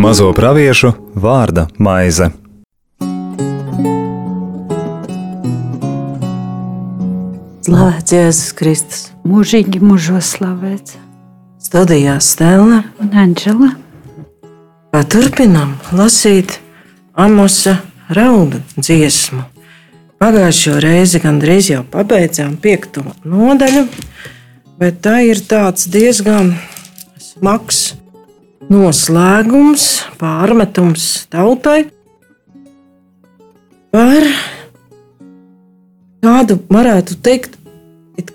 Mazo praviešu vārda maize. Slavēts Jēzus Kristus. mūžīgi mūžos slavēts. Studijā Stela. Un Anģela, Turpinām lasīt Amosa raudu dziesmu. Pagājušo reizi gandrīz jau pabeidzām piekto nodaļu, bet tā ir tāds diezgan smags noslēgums, pārmetums tautai par kādu, varētu teikt,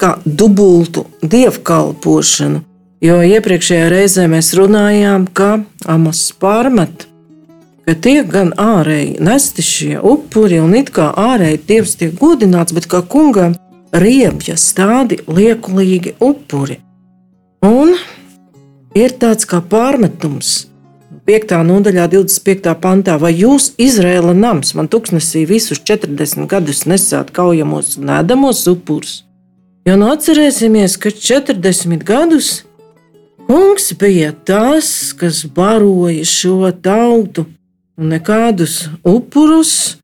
kā dubultu dievkalpošanu. Jo iepriekšējā reizē mēs runājām, ka Amos pārmet, ka tiek gan ārēji nesti šie upuri, un it kā ārēji dievs tiek godināts, bet kā kungam riebjas tādi liekulīgi upuri. Un ir tāds kā pārmetums. 5. nodaļā, 25. pantā, vai jūs, Izraēla nams, man tuksnesī visus 40 gadus nesāt kaujamos un ēdamos upurus? Jo nu atcerēsimies, ka 40 gadus kungs bija tas, kas baroja šo tautu, un nekādus upurus,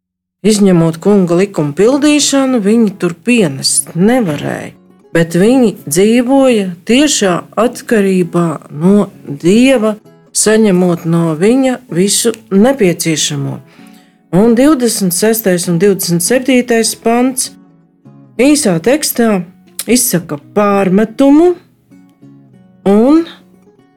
izņemot kunga likuma pildīšanu, viņi tur pienest nevarēja. Bet viņi dzīvoja tiešā atkarībā no dieva, saņemot no viņa visu nepieciešamo. Un 26. un 27. pants īsā tekstā izsaka pārmetumu, un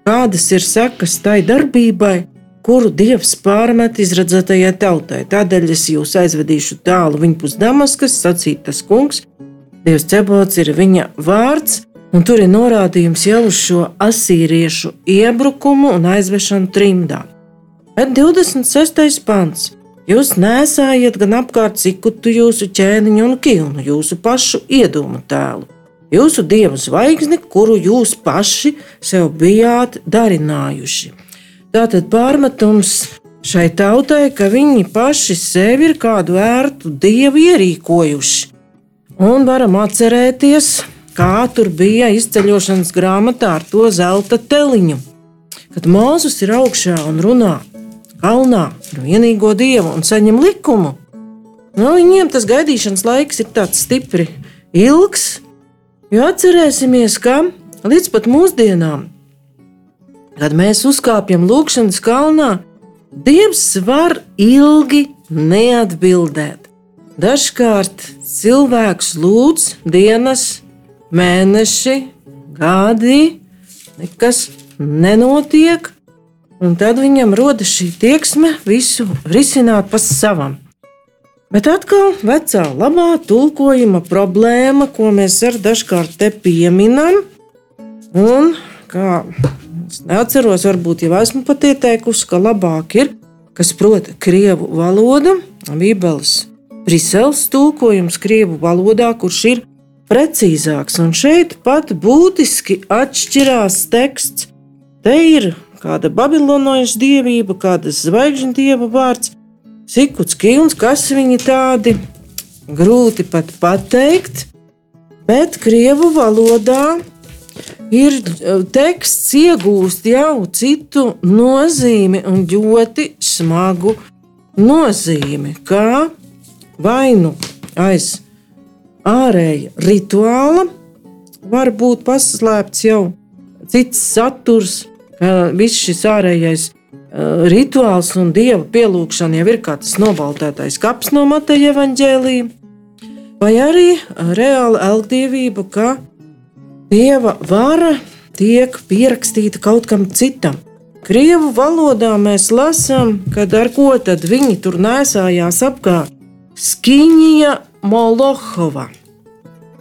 kādas ir sekas tai darbībai, kuru dievs pārmet izredzētajai tautai. Tādēļ es jūs aizvedīšu tālu viņpus Damaskas, sacīt tas kungs. Dievs cebots ir viņa vārds, un tur ir norādījums jau uz šo asīriešu iebrukumu un aizvešanu trimdā. Bet 26. pants. Jūs nesājiet gan apkārt cikutu jūsu ķēniņu un kilnu, jūsu pašu iedomu tēlu jūsu dievu zvaigzni, kuru jūs paši sev bijāt darinājuši. Tātad pārmetums šai tautai, ka viņi paši sevi ir kādu ērtu dievu ierīkojuši. Un varam atcerēties, kā tur bija izceļošanas grāmatā ar to zelta teliņu. Kad Mozus ir augšā un runā kalnā ar vienīgo dievu un saņem likumu, nu, viņiem tas gaidīšanas laiks ir tāds stipri ilgs, Jo atcerēsimies, ka līdz pat mūsdienām, kad mēs uzkāpjam lūkšanas kalnā, Dievs var ilgi neatbildēt. Dažkārt cilvēks lūdz dienas, mēneši, gadi, nekas nenotiek, un tad viņam rodas šī tieksme visu risināt pa savam. Bet atkal vecā labā tulkojuma problēma, ko mēs ar dažkārt te pieminam, un kā es neatceros, varbūt jau esmu pat ieteikusi, ka labāk ir, kas prot krievu valodu, Bībeles Briseles tulkojums krievu valodā, kurš ir precīzāks. Un šeit pat būtiski atšķirās teksts. Te ir kāda babiloniešu dievība, kāda zvaigžņu dieva vārds, Sikuts kilns, kas viņi tādi grūti pat pateikt, bet krievu valodā ir e, teksts iegūst jau citu nozīmi un ļoti smagu nozīmi, kā vai nu aiz ārēja rituāla var būt paslēpts jau cits saturs, ka viss šis ārējais Eh, rituāls un dieva pielūgšana jau ir kā tas nobaltētais kaps no Mateja evaņģēlīja, vai arī reāla elgdevība, ka dieva vara tiek pierakstīta kaut kam citam. Krievu valodā mēs lasām, kad ar ko tad viņi tur nesājās apkārt. Skiņija Molohova,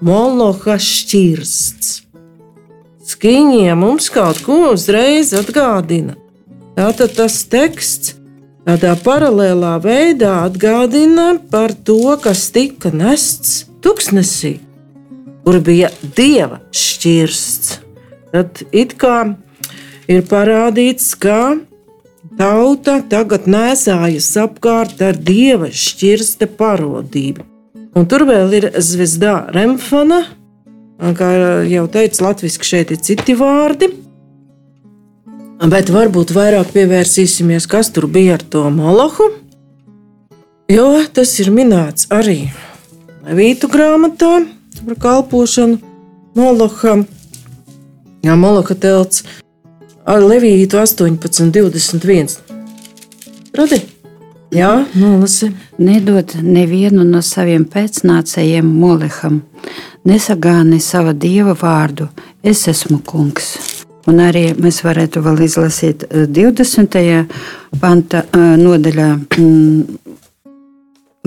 Moloha šķirsts. Skiņiem mums kaut ko uzreiz atgādina. Tātad tas teksts tādā paralēlā veidā atgādina par to, kas tika nests tuksnesī, kur bija dieva šķirsts. Tad it kā ir parādīts, ka tauta tagad nesājas apkārt ar dieva šķirsta parodību. Un tur vēl ir zvezda remfana, kā jau teicu, latviešu šeit ir citi vārdi. Bet varbūt vairāk pievērsīsimies, kas tur bija ar to molohu. Jo tas ir minēts arī Levītu grāmatā par kalpošanu Moloham. Jā, Moloha telts ar Levītu 18, 21. Radi? Jā, nolasi. Nedod nevienu no saviem pēcnācējiem Moleham, nesagāni sava dieva vārdu. Es esmu kungs. Un arī mēs varētu vēl izlasīt 20. panta nodaļā mm,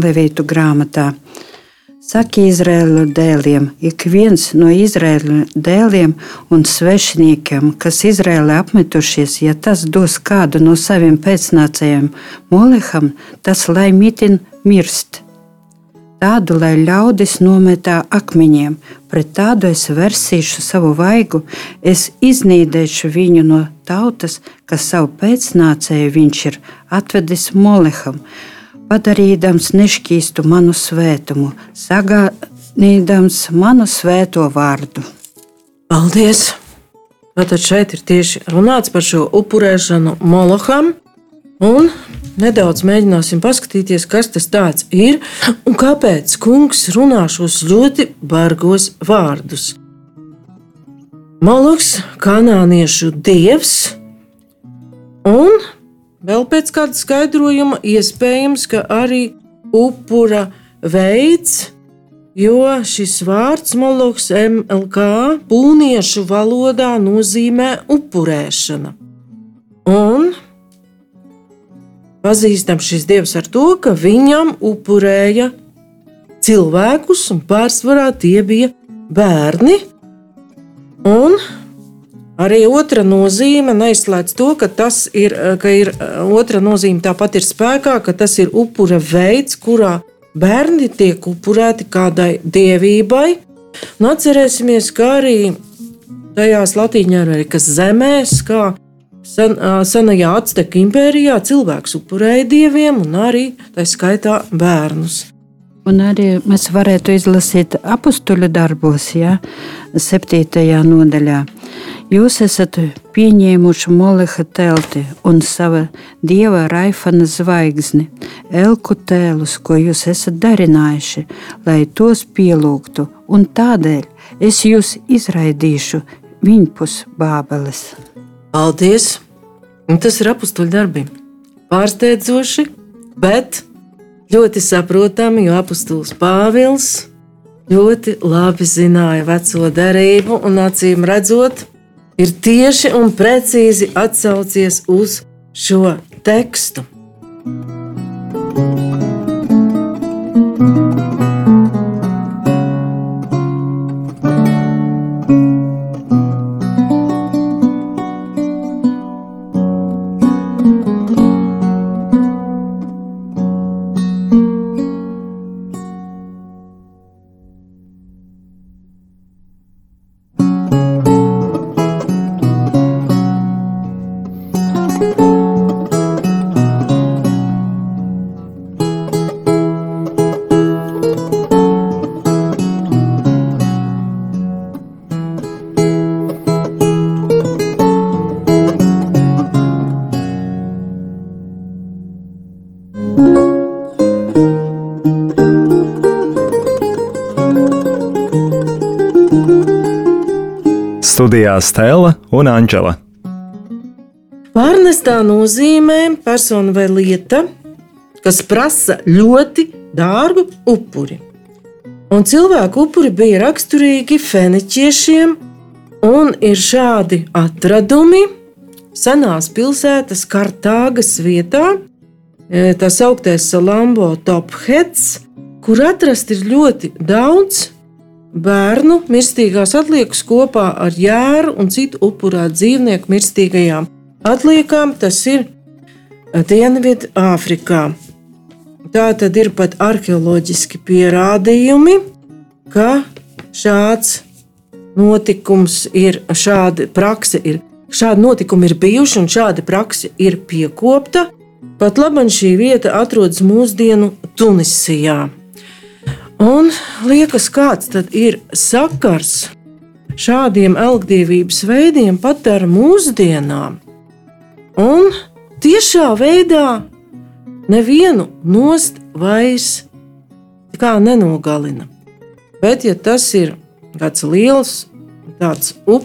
Levītu grāmatā. Saki Izraēlu dēliem, ik viens no Izraēlu dēliem un svešiniekiem, kas Izraēlē apmetušies, ja tas dos kādu no saviem pēcnācējiem Moleham, tas lai mitin mirst. Tādu, lai ļaudis nometā akmeņiem, pret tādu es versīšu savu vaigu, es iznīdēšu viņu no tautas, kas savu pēcnācēju viņš ir atvedis Moleham, padarīdams nešķīstu manu svētumu, sagādījams manu svēto vārdu. Paldies! Tātad šeit ir tieši runāts par šo upurēšanu Moloham, un nedaudz mēģināsim paskatīties, kas tas ir un kāpēc kungs runā šos ļoti bargos vārdus. Moloks, kanāniešu dievs, un vēl pēc kāda skaidrojuma iespējams, ka arī upura veids, jo šis vārds moloks MLK pūniešu valodā nozīmē upurēšana. Un pazīstams šis dievs ar to, ka viņam upurēja cilvēkus, un pārsvarā tie bija bērni. Un arī otra nozīme neizslēdz to, ka tas ir, ka ir otra nozīme tāpat ir spēkā, ka tas ir upura veids, kurā bērni tiek upurēti kādai dievībai. Un atcerēsimies, ka arī tajās Latvijas Amerikas zemēs, kā Sen, senajā Azteku impērijā cilvēks upurēja dieviem un arī tā skaitā bērnus. Un arī mēs varētu izlasīt apakstuļu darbos, ja septītajā nodaļā. Jūs esat pieņēmuši moleha telti un sava dieva raifana zvaigzni, elku tēlus, ko jūs esat darinājuši, lai tos pielūgtu, un tādēļ es jūs izraidīšu viņpus bābeles. Paldies! Un tas ir apakstuļu darbi. Pārsteidzoši, bet ļoti saprotami, jo apustulis Pāvils ļoti labi zināja veco derību un acīm redzot, ir tieši un precīzi atsaucies uz šo tekstu. Studijā Stela un Anģela. Pārnestā nozīmē persona vai lieta, kas prasa ļoti dārgu upuri. Un cilvēku upuri bija raksturīgi feniķiešiem, un ir šādi atradumi senās pilsētas Kartāgas vietā, e, tā sauktais Salambo Tophets, kur atrast ir ļoti daudz bērnu mirstīgās atliekas kopā ar jēru un citu upurētu dzīvnieku mirstīgajām atliekām. Tas ir Dienvidu Āfrikā. Tā tad ir pat arheoloģiski pierādījumi, ka šāds notikums ir, šāda praksa ir, šādi notikumi ir bijuši un šāda praksa ir piekopta. Pat labi šī vieta atrodas mūsdienu Tunisijā. Un liekas, kāds tad ir sakars šādiem elgdevības veidiem pat ar mūsdienām. Un tiešā veidā nevienu nost vairs kā nenogalina. Bet, ja tas ir kāds liels tāds up,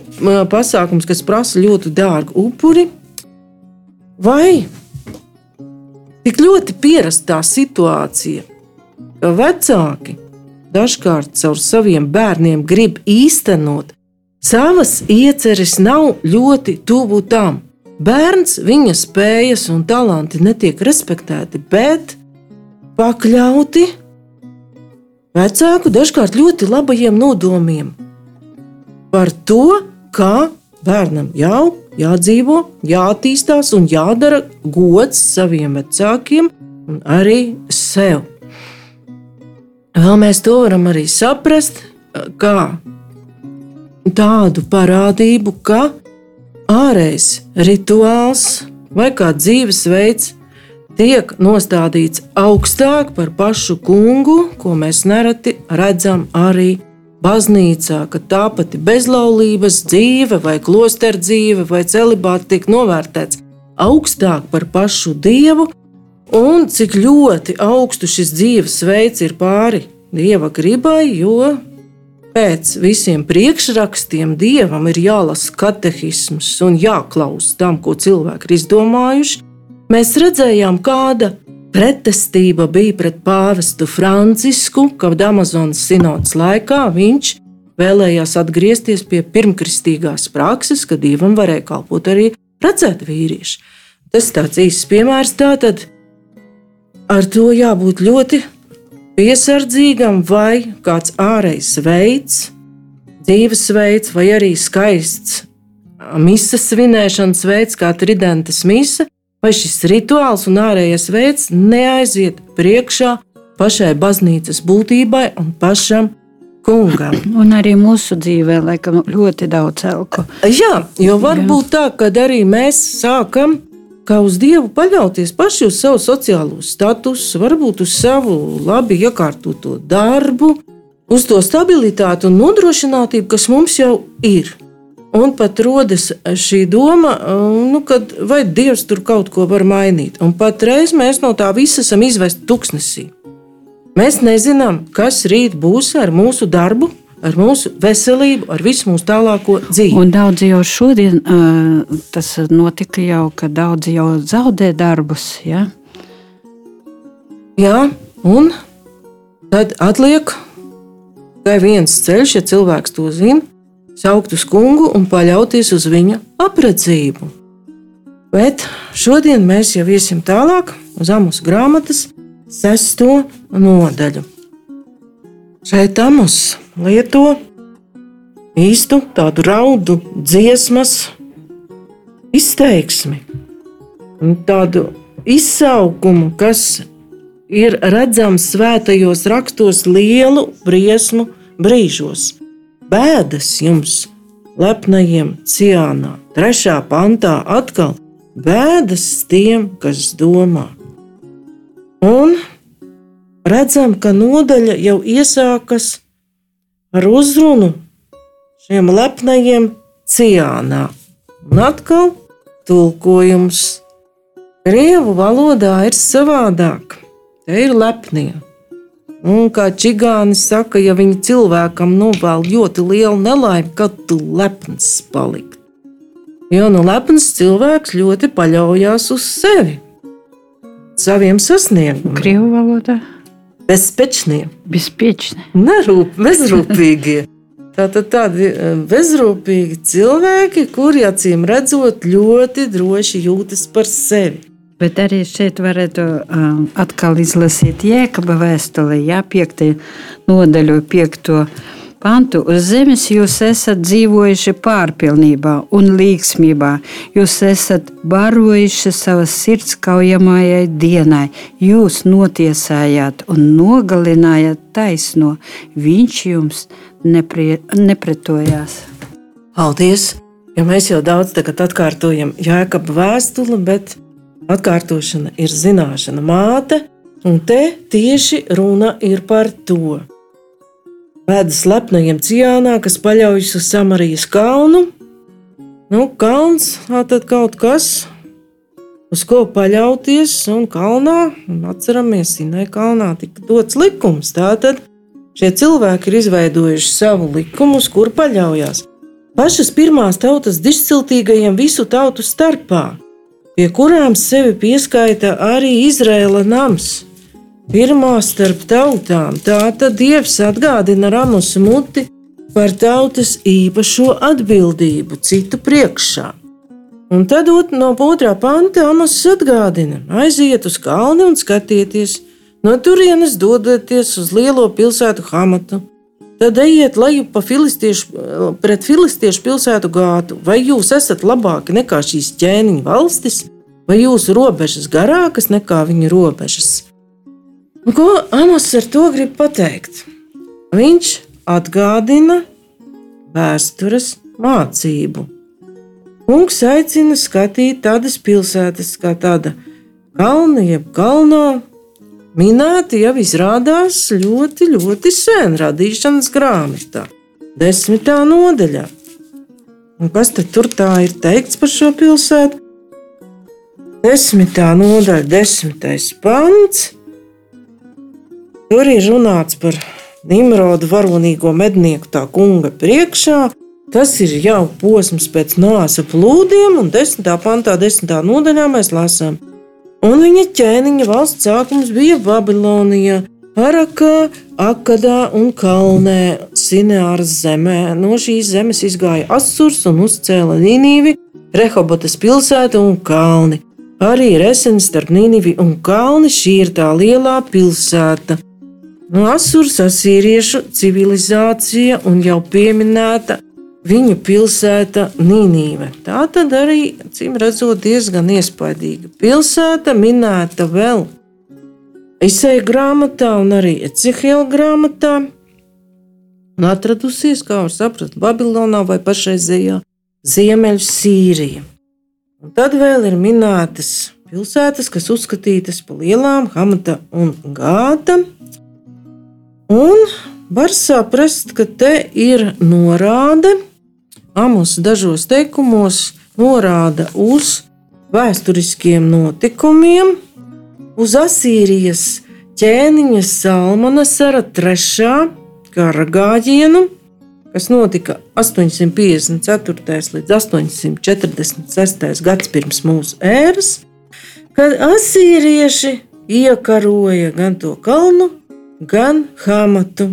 pasākums, kas prasa ļoti dārgu upuri, vai tik ļoti pierastā situācija, ka vecāki dažkārt caur saviem bērniem grib īstenot savas ieceres, nav ļoti tuvu tam. Bērns, viņa spējas un talanti netiek respektēti, bet pakļauti vecāku dažkārt ļoti labajiem nodomiem par to, kā bērnam jau jādzīvo, jāattīstās un jādara gods saviem vecākiem un arī sev. Vēl mēs to varam arī saprast, kā tādu parādību, ka ārējais rituāls vai kā dzīvesveids tiek nostādīts augstāk par pašu kungu, ko mēs nereti redzam arī baznīcā, ka tā pati bezlaulības dzīve, vai klosteru dzīve, vai celibāte tiek novērtēts augstāk par pašu dievu, un cik ļoti augstu šis dzīvesveids ir pāri dieva gribai, jo Pēc visiem priekšrakstiem dievam ir jālasa katehisms un jāklausās tam, ko cilvēki ir izdomājuši. Mēs redzējām, kāda pretestība bija pret pāvestu Francisku, kad Amazonas sinodas laikā viņš vēlējās atgriezties pie pirmkristīgās prakses, kad dievam varēja kalpot arī redzēt vīrieši. Tas tāds īsts piemērs, tātad ar to jābūt ļoti piesardzīgam, vai kāds ārējs veids, dzīvesveids, vai arī skaists misijas svinēšanas veids, kā tridentes mise, vai šis rituāls un ārējais veids neaiziet priekšā pašai baznīcas būtībai un pašam kungam. Un arī mūsu dzīvē, laikam, ļoti daudz elku. Jā, jo var būt tā, ka arī mēs sākam kā uz Dievu paļauties paši uz savu sociālo statusu, varbūt uz savu labi iekārtoto darbu, uz to stabilitāti un nodrošinātību, kas mums jau ir. Un pat rodas šī doma, nu, kad vai Dievs tur kaut ko var mainīt. Un patreiz mēs no tā visa esam izvesti tuksnesī. Mēs nezinām, kas rīt būs ar mūsu darbu, ar mūsu veselību, ar visu mūsu tālāko dzīvi. Un daudzi jau šodien tas notika jau, ka daudzi jau zaudē darbus. Ja? Jā, un tad atliek tikai viens ceļš, ja cilvēks to zina, saukt uz kungu un paļauties uz viņa apredzību. Bet šodien mēs jau iesim tālāk uz Amos grāmatas sesto nodaļu. Šeit Amos lieto īstu tādu raudu dziesmas izteiksmi, tādu izsaukumu, kas ir redzams svētajos rakstos lielu briesmu brīžos. Bēdas jums, lepnajiem ciānā, trešā pantā atkal bēdas tiem, kas domā. Un redzam, ka nodaļa jau iesākas ar uzrunu šiem lepnajiem ciānā. Un atkal tulkojums Krievu valodā ir savādāk. Te ir lepnie. Un kā čigāni saka, ja viņi cilvēkam novēl ļoti lielu nelaimi, kad tu lepns palikt. Jo nu lepns cilvēks ļoti paļaujas uz sevi, saviem sasniegumiem. Krievu valodā bezpečnie. Bezpečnie. Nerūp, bezrūpīgie. Tātad tādi e, bezrūpīgi cilvēki, kuri acīm redzot ļoti droši jūtas par sevi. Bet arī šeit varētu um, atkal izlasīt Jēkaba vēstuli, jā, piektajā nodaļu, piekto pantu. Uz zemes jūs esat dzīvojuši pārpilnībā un līgsmībā. Jūs esat barojuši savas sirds kaujamajai dienai. Jūs notiesājāt un nogalinājāt taisno. Viņš jums neprie, nepretojās. Paldies! Ja mēs jau daudz atkārtojam Jēkabā vēstuli, bet atkārtošana ir zināšana māte, un te tieši runa ir par to Vēda slepnajiem cijānā, kas paļaujas uz Samarijas kalnu. Nu, kalns, tad kaut kas, uz ko paļauties, un kalnā, un atceramies, Sinai kalnā tika dots likums. Tātad šie cilvēki ir izveidojuši savu likumu, uz kur paļaujas. Pašas pirmās tautas dišciltīgajiem visu tautu starpā, pie kurām sevi pieskaita arī Izraēla nams pirmā starp tautām. Tā tad Dievs atgādina Ramusu muti par tautas īpašo atbildību citu priekšā. Un tad no otrā panta Amos atgādina: aiziet uz kalni un skatieties, no turienes dodaties uz lielo pilsētu Hamatu. Tad ejiet leju pa filistiešu, pret filistiešu pilsētu gātu. Vai jūs esat labāki nekā šīs ķēniņa valstis, vai jūsu robežas garākas nekā viņu robežas? Un ko Amos ar to grib pateikt? Viņš atgādina vēstures mācību. Kungs aicina skatīt tādas pilsētas kā tāda kalna, jeb kalno. Minēti jau izrādās ļoti, ļoti sen radīšanas grāmatā, desmitā nodaļā. Un kas tad tur tā ir teikts par šo pilsētu? Desmitā nodaļa, desmitais pants Tur ir runāts par Nimrodu varonīgo mednieku tā kunga priekšā. Tas ir jau posms pēc nāsa plūdiem, un 10. pantā, 10. nodaļā mēs lasām. Un viņa ķēniņa valsts sākums bija Babilonijā, Arakā, Akadā un Kalnē, Sinēras zemē. No šīs zemes izgāja Asurs un uzcēla Nīnīvi, Rehobotas pilsētu un Kalni. Arī Resens starp Nīnivi un Kalni šī ir tā lielā pilsēta. No Asūras asīriešu civilizācija un jau pieminēta viņu pilsēta Nīnīve. Tā tad arī, cīm redzot, diezgan iespaidīga pilsēta, minēta vēl Isēja grāmatā un arī Ecehela grāmatā. Un atradusies, kā var saprast, Babilonā vai pašreizējā. Un tad vēl ir minētas pilsētas, kas uzskatītas par lielām, Hamata un Gāta. Un var saprast, ka te ir norāde, Amos dažos teikumos norāda uz vēsturiskiem notikumiem, uz Asīrijas ķēniņa Salmanasara trešā kara gājienu, kas notika 854. līdz 846. gads pirms mūsu ēras, kad asīrieši iekaroja gan to kalnu, gan Hamatu.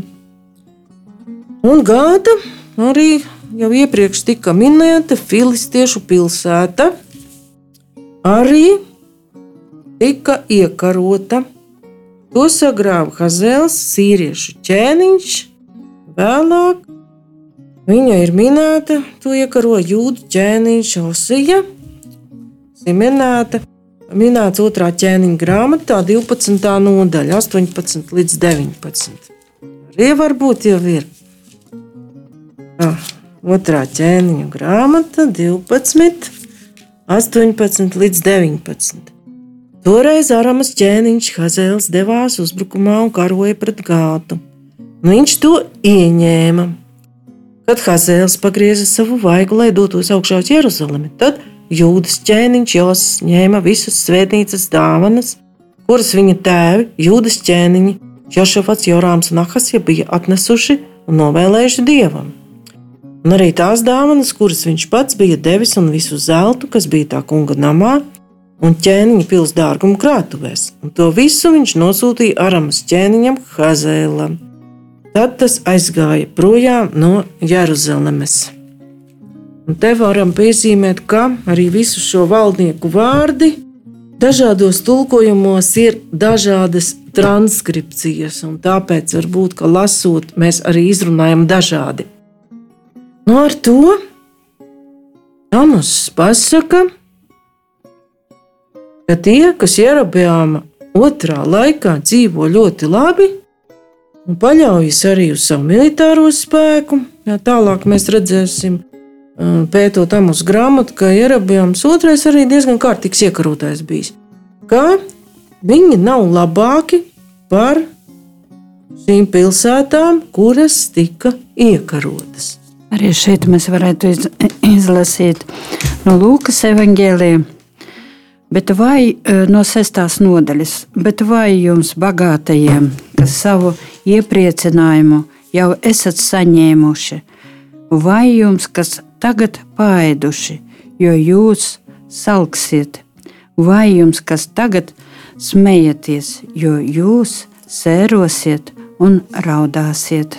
Un gada arī jau iepriekš tika minēta Filistiešu pilsēta, arī tika iekarota. To sagrāva Hazels, sīriešu ķēniņš. Vēlāk viņa ir minēta, to iekaro jūdu ķēniņš Osija, Simenēta minēts otrā ķēniņa grāmatā, 12. nodaļa, 18 līdz 19. Arī varbūt jau ir. Tā, otrā ķēniņa grāmata, 12, 18 līdz 19. Toreiz Aramas ķēniņš Hazēls devās uzbrukumā un karoja pret gātu. Viņš to ieņēma. Kad Hazēls pagrieza savu vaigu, lai dotos augšā uz Jeruzalemi, tad Jūdas ķēniņš Jos ņēma visas svētnīcas dāvanas, kuras viņa tēvi, Jūdas ķēniņi, Jošafats, Jorāms un Ahasja bija atnesuši un novēlējuši dievam. Un arī tās dāvanas, kuras viņš pats bija devis, un visu zeltu, kas bija tā kunga namā, un ķēniņa pils dārgumu krātuvēs, un to visu viņš nosūtīja Aramas ķēniņam Hazēlam. Tad tas aizgāja projām no Jeruzalemes. Un te varam piezīmēt, ka arī visu šo valdnieku vārdi dažādos tulkojumos ir dažādas transkripcijas, un tāpēc varbūt, ka lasot, mēs arī izrunājam dažādi. No nu, ar to Amos pasaka, ka tie, kas Jerabjāma otrā laikā dzīvo ļoti labi un paļaujas arī uz savu militāro spēku, ja tālāk mēs redzēsim, pētot amus grāmatu, ka Ierabjams otrais arī diezgan kārtīgs iekarotais bijis. Ka viņi nav labāki par šīm pilsētām, kuras tika iekarotas. Arī šeit mēs varētu iz, izlasīt no Lūkas evanģēlija. Bet vai no sestās nodaļas, bet vai jums, bagātajiem, kas savu iepriecinājumu jau esat saņēmuši, vai jums, kas tagad paiduši, jo jūs salksiet, vai jums, kas tagad smejaties, jo jūs sērosiet un raudāsiet?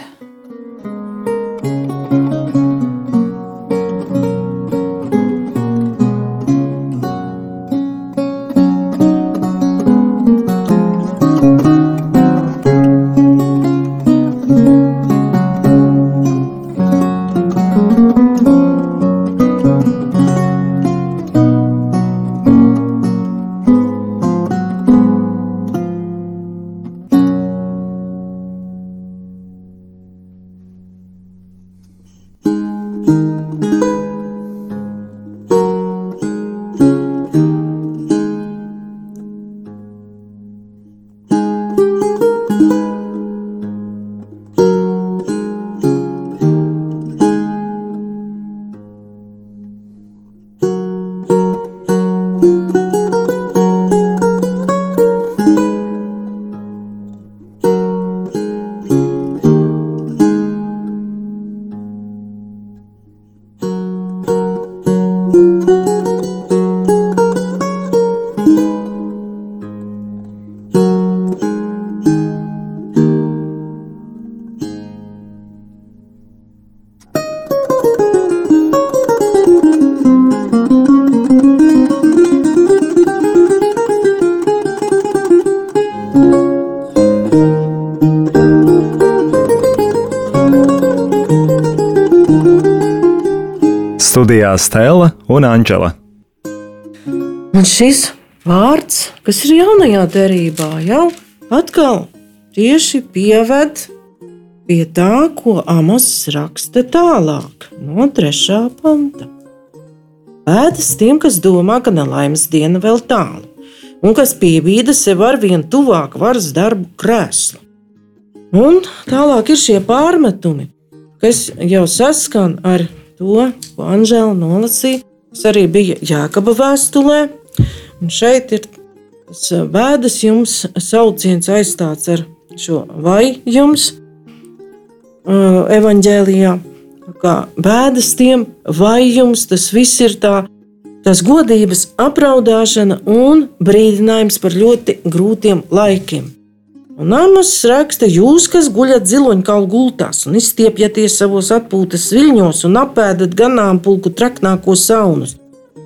Studijā Stela un Anģela. Un šis vārds, kas ir jaunajā derībā, jau atkal tieši pieved pie tā, ko Amos raksta tālāk, no 3. panta. Pēdas tiem, kas domā, ka nelaimes diena vēl tālu, un kas piebīda sev ar vien tuvāk varas darbu krēslu. Un tālāk ir šie pārmetumi, kas jau saskan ar to, ko Anžēla nolasīja. Tas arī bija Jākaba vēstulē. Un šeit ir tas vēdas jums sauciens aizstāts ar šo vai jums uh, evaņģēlijā. Kā bēdas tiem, vai jums tas viss ir tā, tas godības apraudāšana un brīdinājums par ļoti grūtiem laikiem. Un Amos raksta, jūs, kas guļat ziloņkalu gultās un izstiepjaties savos atpūtas viļņos un apēdat ganāmpulku traknāko saunus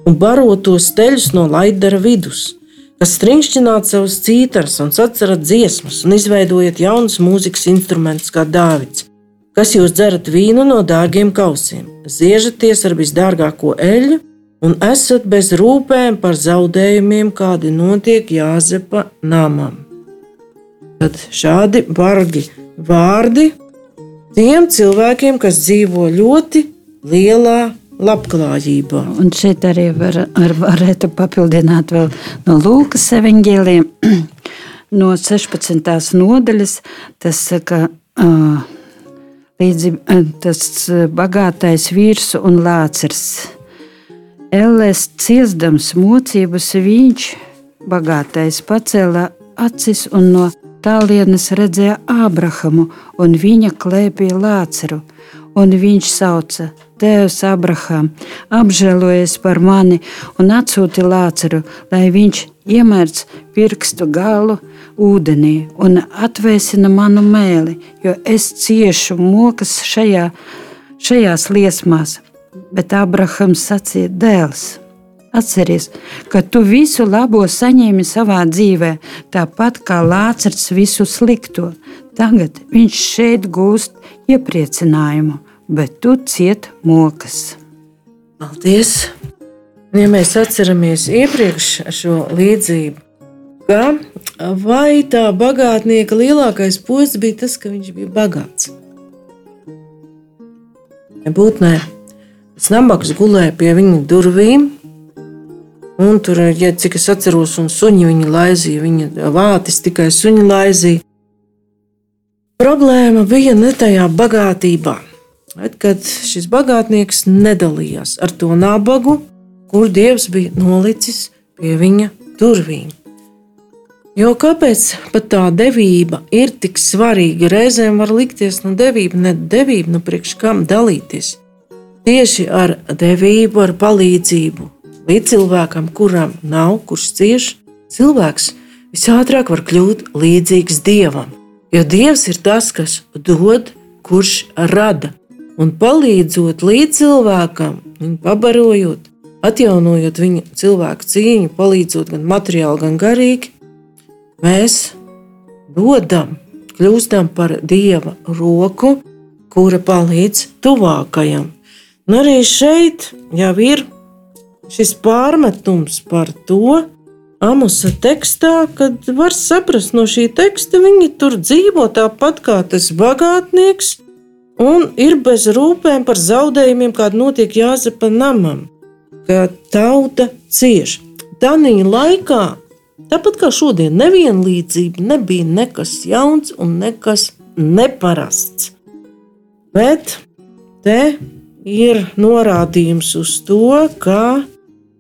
un barotos teļus no laidara vidus, kas stringšķināt savus cītars un sacerat dziesmas un izveidojat jaunus mūzikas instrumentus kā Dāvids, kas jūs dzerat vīnu no dārgiem kausiem, ziežaties ar visdārgāko eļļu un esat bez rūpēm par zaudējumiem, kādi notiek Jāzepa namam. Tad šādi bargi vārdi tiem cilvēkiem, kas dzīvo ļoti lielā labklājībā. Un šeit arī var, var, varētu papildināt vēl no Lūkas evaņģēliem, no 16. nodaļas. Tas saka, līdzi tas bagātais vīrs un lācers. Ellēs ciestams mocības viņš, bagātais, pacēla acis un no tālienes redzēja Ābrahamu un viņa klēpīja Lāceru, un viņš sauca: Tēvs, Abraham, apžēlojies par mani un atsūti Lāceru, lai viņš iemērc pirkstu galu ūdenī un atvēsina manu mēli, jo es ciešu mokas šajā, šajās liesmās. Bet Abrahams sacīja: Dēls! Atceries, ka tu visu labo saņēmi savā dzīvē, tāpat kā Lācis visu slikto. Tagad viņš šeit gūst iepriecinājumu, bet tu ciet mokas. Paldies! Ja mēs atceramies iepriekš šo līdzību, ka vai tā bagātnieka lielākais posts bija tas, ka viņš bija bagāts? Nebūtu nē. Tas nabaks gulēja pie viņa durvīm, Un tur, ja, cik es atceros, un suņi viņa laizīja, viņa vātis tikai suņi laizīja. problēma bija ne tajā bagātībā, bet kad šis bagātnieks nedalījās ar to nabagu, kur Dievs bija nolicis pie viņa durvīm. Jo kāpēc pat tā devība ir tik svarīga? Reizēm var likties, nu, devība, ne devība, nu, priekš kam dalīties. Tieši ar devību, ar palīdzību līdz cilvēkam, kuram nav, kurš cieš, cilvēks visātrāk var kļūt līdzīgs dievam. Jo dievs ir tas, kas dod, kurš rada. Un palīdzot līdz cilvēkam, viņu pabarojot, atjaunojot viņa cilvēku cieņu, palīdzot gan materiāli, gan garīgi, mēs dodam, kļūstam par dieva roku, kura palīdz tuvākajam. Un arī šeit jau ir šis pārmetums par to, Amusa tekstā, kad var saprast no šī teksta, viņi tur dzīvo tāpat kā tas bagātnieks, un ir bez rūpēm par zaudējumiem, kāda notiek Jāzepa namam, ka tauta cieš. Tanī laikā Tāpat kā šodien, nevienlīdzība nebija nekas jauns un nekas neparasts. Bet te ir norādījums uz to, ka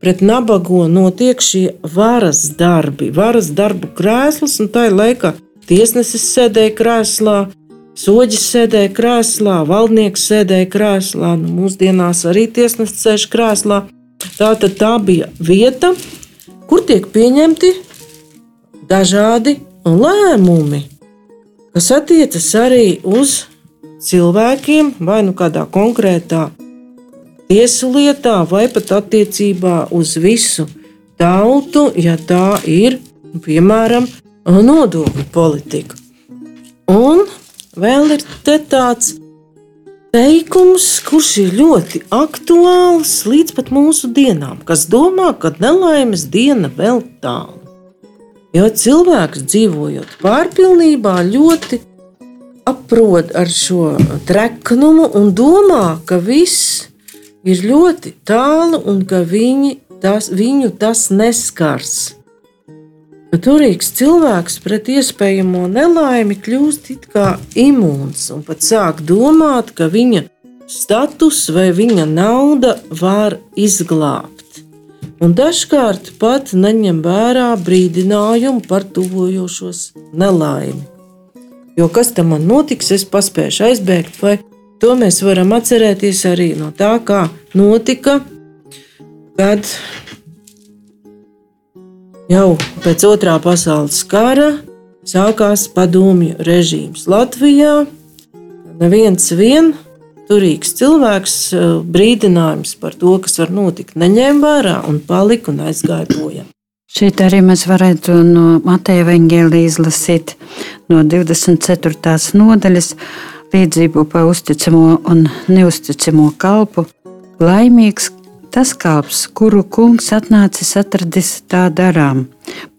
pret nabago notiek šie varas darbi, varas darbu krēsls, un tajā laikā tiesnesis sēdēja krēslā, soģis sēdēja krēslā, valdnieks sēdēja krēslā, nu, mūsdienās arī tiesnesis sēž krēslā. Tā tad tā bija vieta, kur tiek pieņemti dažādi lēmumi, kas attiecas arī uz cilvēkiem, vai nu kādā konkrētā tiesu lietā, vai pat attiecībā uz visu tautu, ja tā ir piemēram nodokļu politika. Un vēl ir tāds teikums, kurš ir ļoti aktuāls līdz pat mūsu dienām, kas domā, ka nelaimes diena vēl tālu. Jo cilvēks dzīvojot pārpilnībā ļoti aprod ar šo treknumu un domā, ka viss ir ļoti tālu un ka viņi tas, viņu tas neskars. Turīgs cilvēks pret iespējamo nelaimi kļūst it kā imūns un pat sāk domāt, ka viņa status vai viņa nauda var izglābt un dažkārt pat neņem vērā brīdinājumu par tuvojošos nelaimi. Jo kas tam man notiks, es paspēšu aizbēgt, vai to mēs varam atcerēties arī no tā, kā notika, kad jau pēc otrā pasaules kara sākās padomju režīms Latvijā. Neviens vien turīgs cilvēks eh, brīdinājums par to, kas var notikt, neņēma vērā un palika un aizgāja bojā. Šeit arī mēs varētu no Mateja Vangēlī izlasīt no 24. nodaļas līdzību par uzticamo un neusticamo kalpu. Laimīgs tas kalps, kuru kungs atnācis atradis tā darām.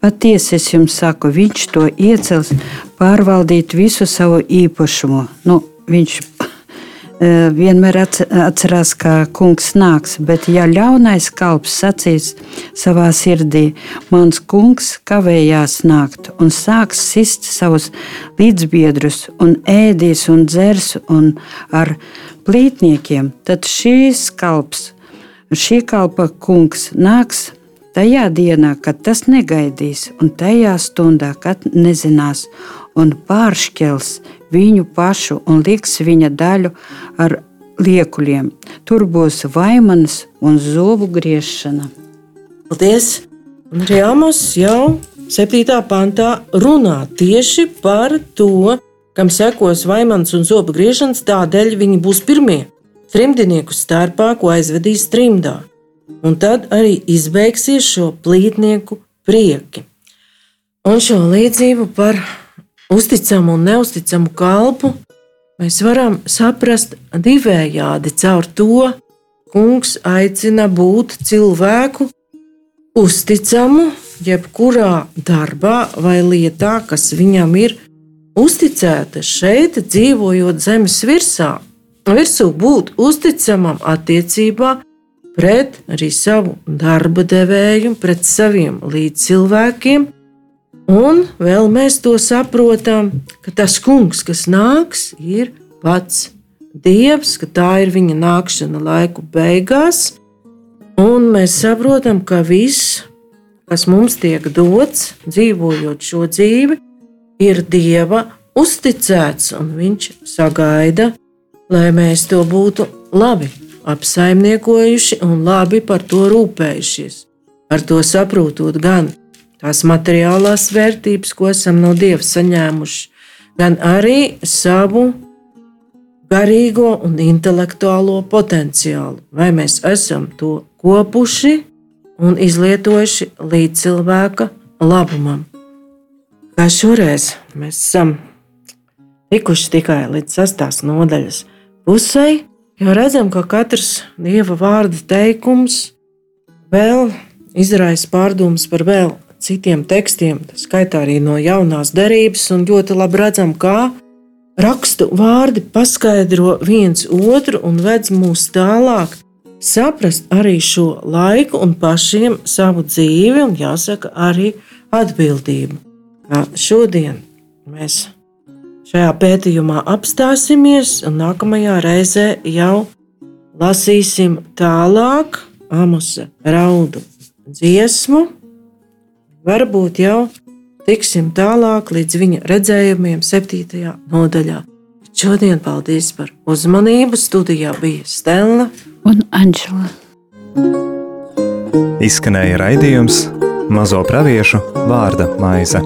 Patiesi es jums saku, viņš to iecels pārvaldīt visu savu īpašumu. Nu, viņš vienmēr atcerās, ka kungs nāks, bet ja ļaunais kalps sacīs savā sirdī, mans kungs kavējās nākt un sāks sist savus līdzbiedrus un ēdīs un dzers un ar plītniekiem, tad šīs kalps, šī kalpa kungs nāks tajā dienā, kad tas negaidīs, un tajā stundā, kad nezinās, un pāršķels viņu pašu un liks viņa daļu ar liekuļiem. Tur būs vaimanas un zobu griešana. Paldies! Amos jau 7. pantā runā tieši par to, kam sekos vaimans un zobu griešanas, tādēļ viņi būs pirmie trimdnieku starpā, ko aizvedīs trimdā. Un tad arī izbeigsies šo plītnieku prieki. Un šo līdzību par uzticamu un neusticamu kalpu mēs varam saprast divējādi. Caur to kungs aicina būt cilvēku uzticamu jebkurā darbā vai lietā, kas viņam ir uzticēta šeit, dzīvojot zemes virsā. Virsū būt uzticamam attiecībā pret arī savu darba devēju, pret saviem līdzcilvēkiem, Un vēl mēs to saprotam, ka tas kungs, kas nāks, ir pats Dievs, ka tā ir viņa nākšana laiku beigās. Un mēs saprotam, ka viss, kas mums tiek dots, dzīvojot šo dzīvi, ir Dieva uzticēts, un Viņš sagaida, lai mēs to būtu labi apsaimniekojuši un labi par to rūpējušies. Ar to saprotot gan tās materiālās vērtības, ko esam no Dieva saņēmuši, gan arī savu garīgo un intelektuālo potenciālu. Vai mēs esam to kopuši un izlietojuši līdz cilvēka labumam? Kā šoreiz mēs esam tikuši tikai līdz sastās nodaļas pusei, jo redzam, ka katrs dieva vārda teikums vēl izraisa pārdomas par vēl citiem tekstiem, tā skaitā arī no jaunās derības, un ļoti labi redzam, kā rakstu vārdi paskaidro viens otru un ved mūs tālāk, saprast arī šo laiku un pašiem savu dzīvi, un jāsaka, arī atbildību. Kā šodien mēs šajā pētījumā apstāsimies, un nākamajā reizē jau lasīsim tālāk Amusa raudu dziesmu, varbūt jau tiksim tālāk līdz viņa redzējumiem, septītajā nodaļā. Šodien paldies par uzmanību. Studijā bija Stela un Anģela. Izskanēja raidījums Mazo praviešu vārda maize.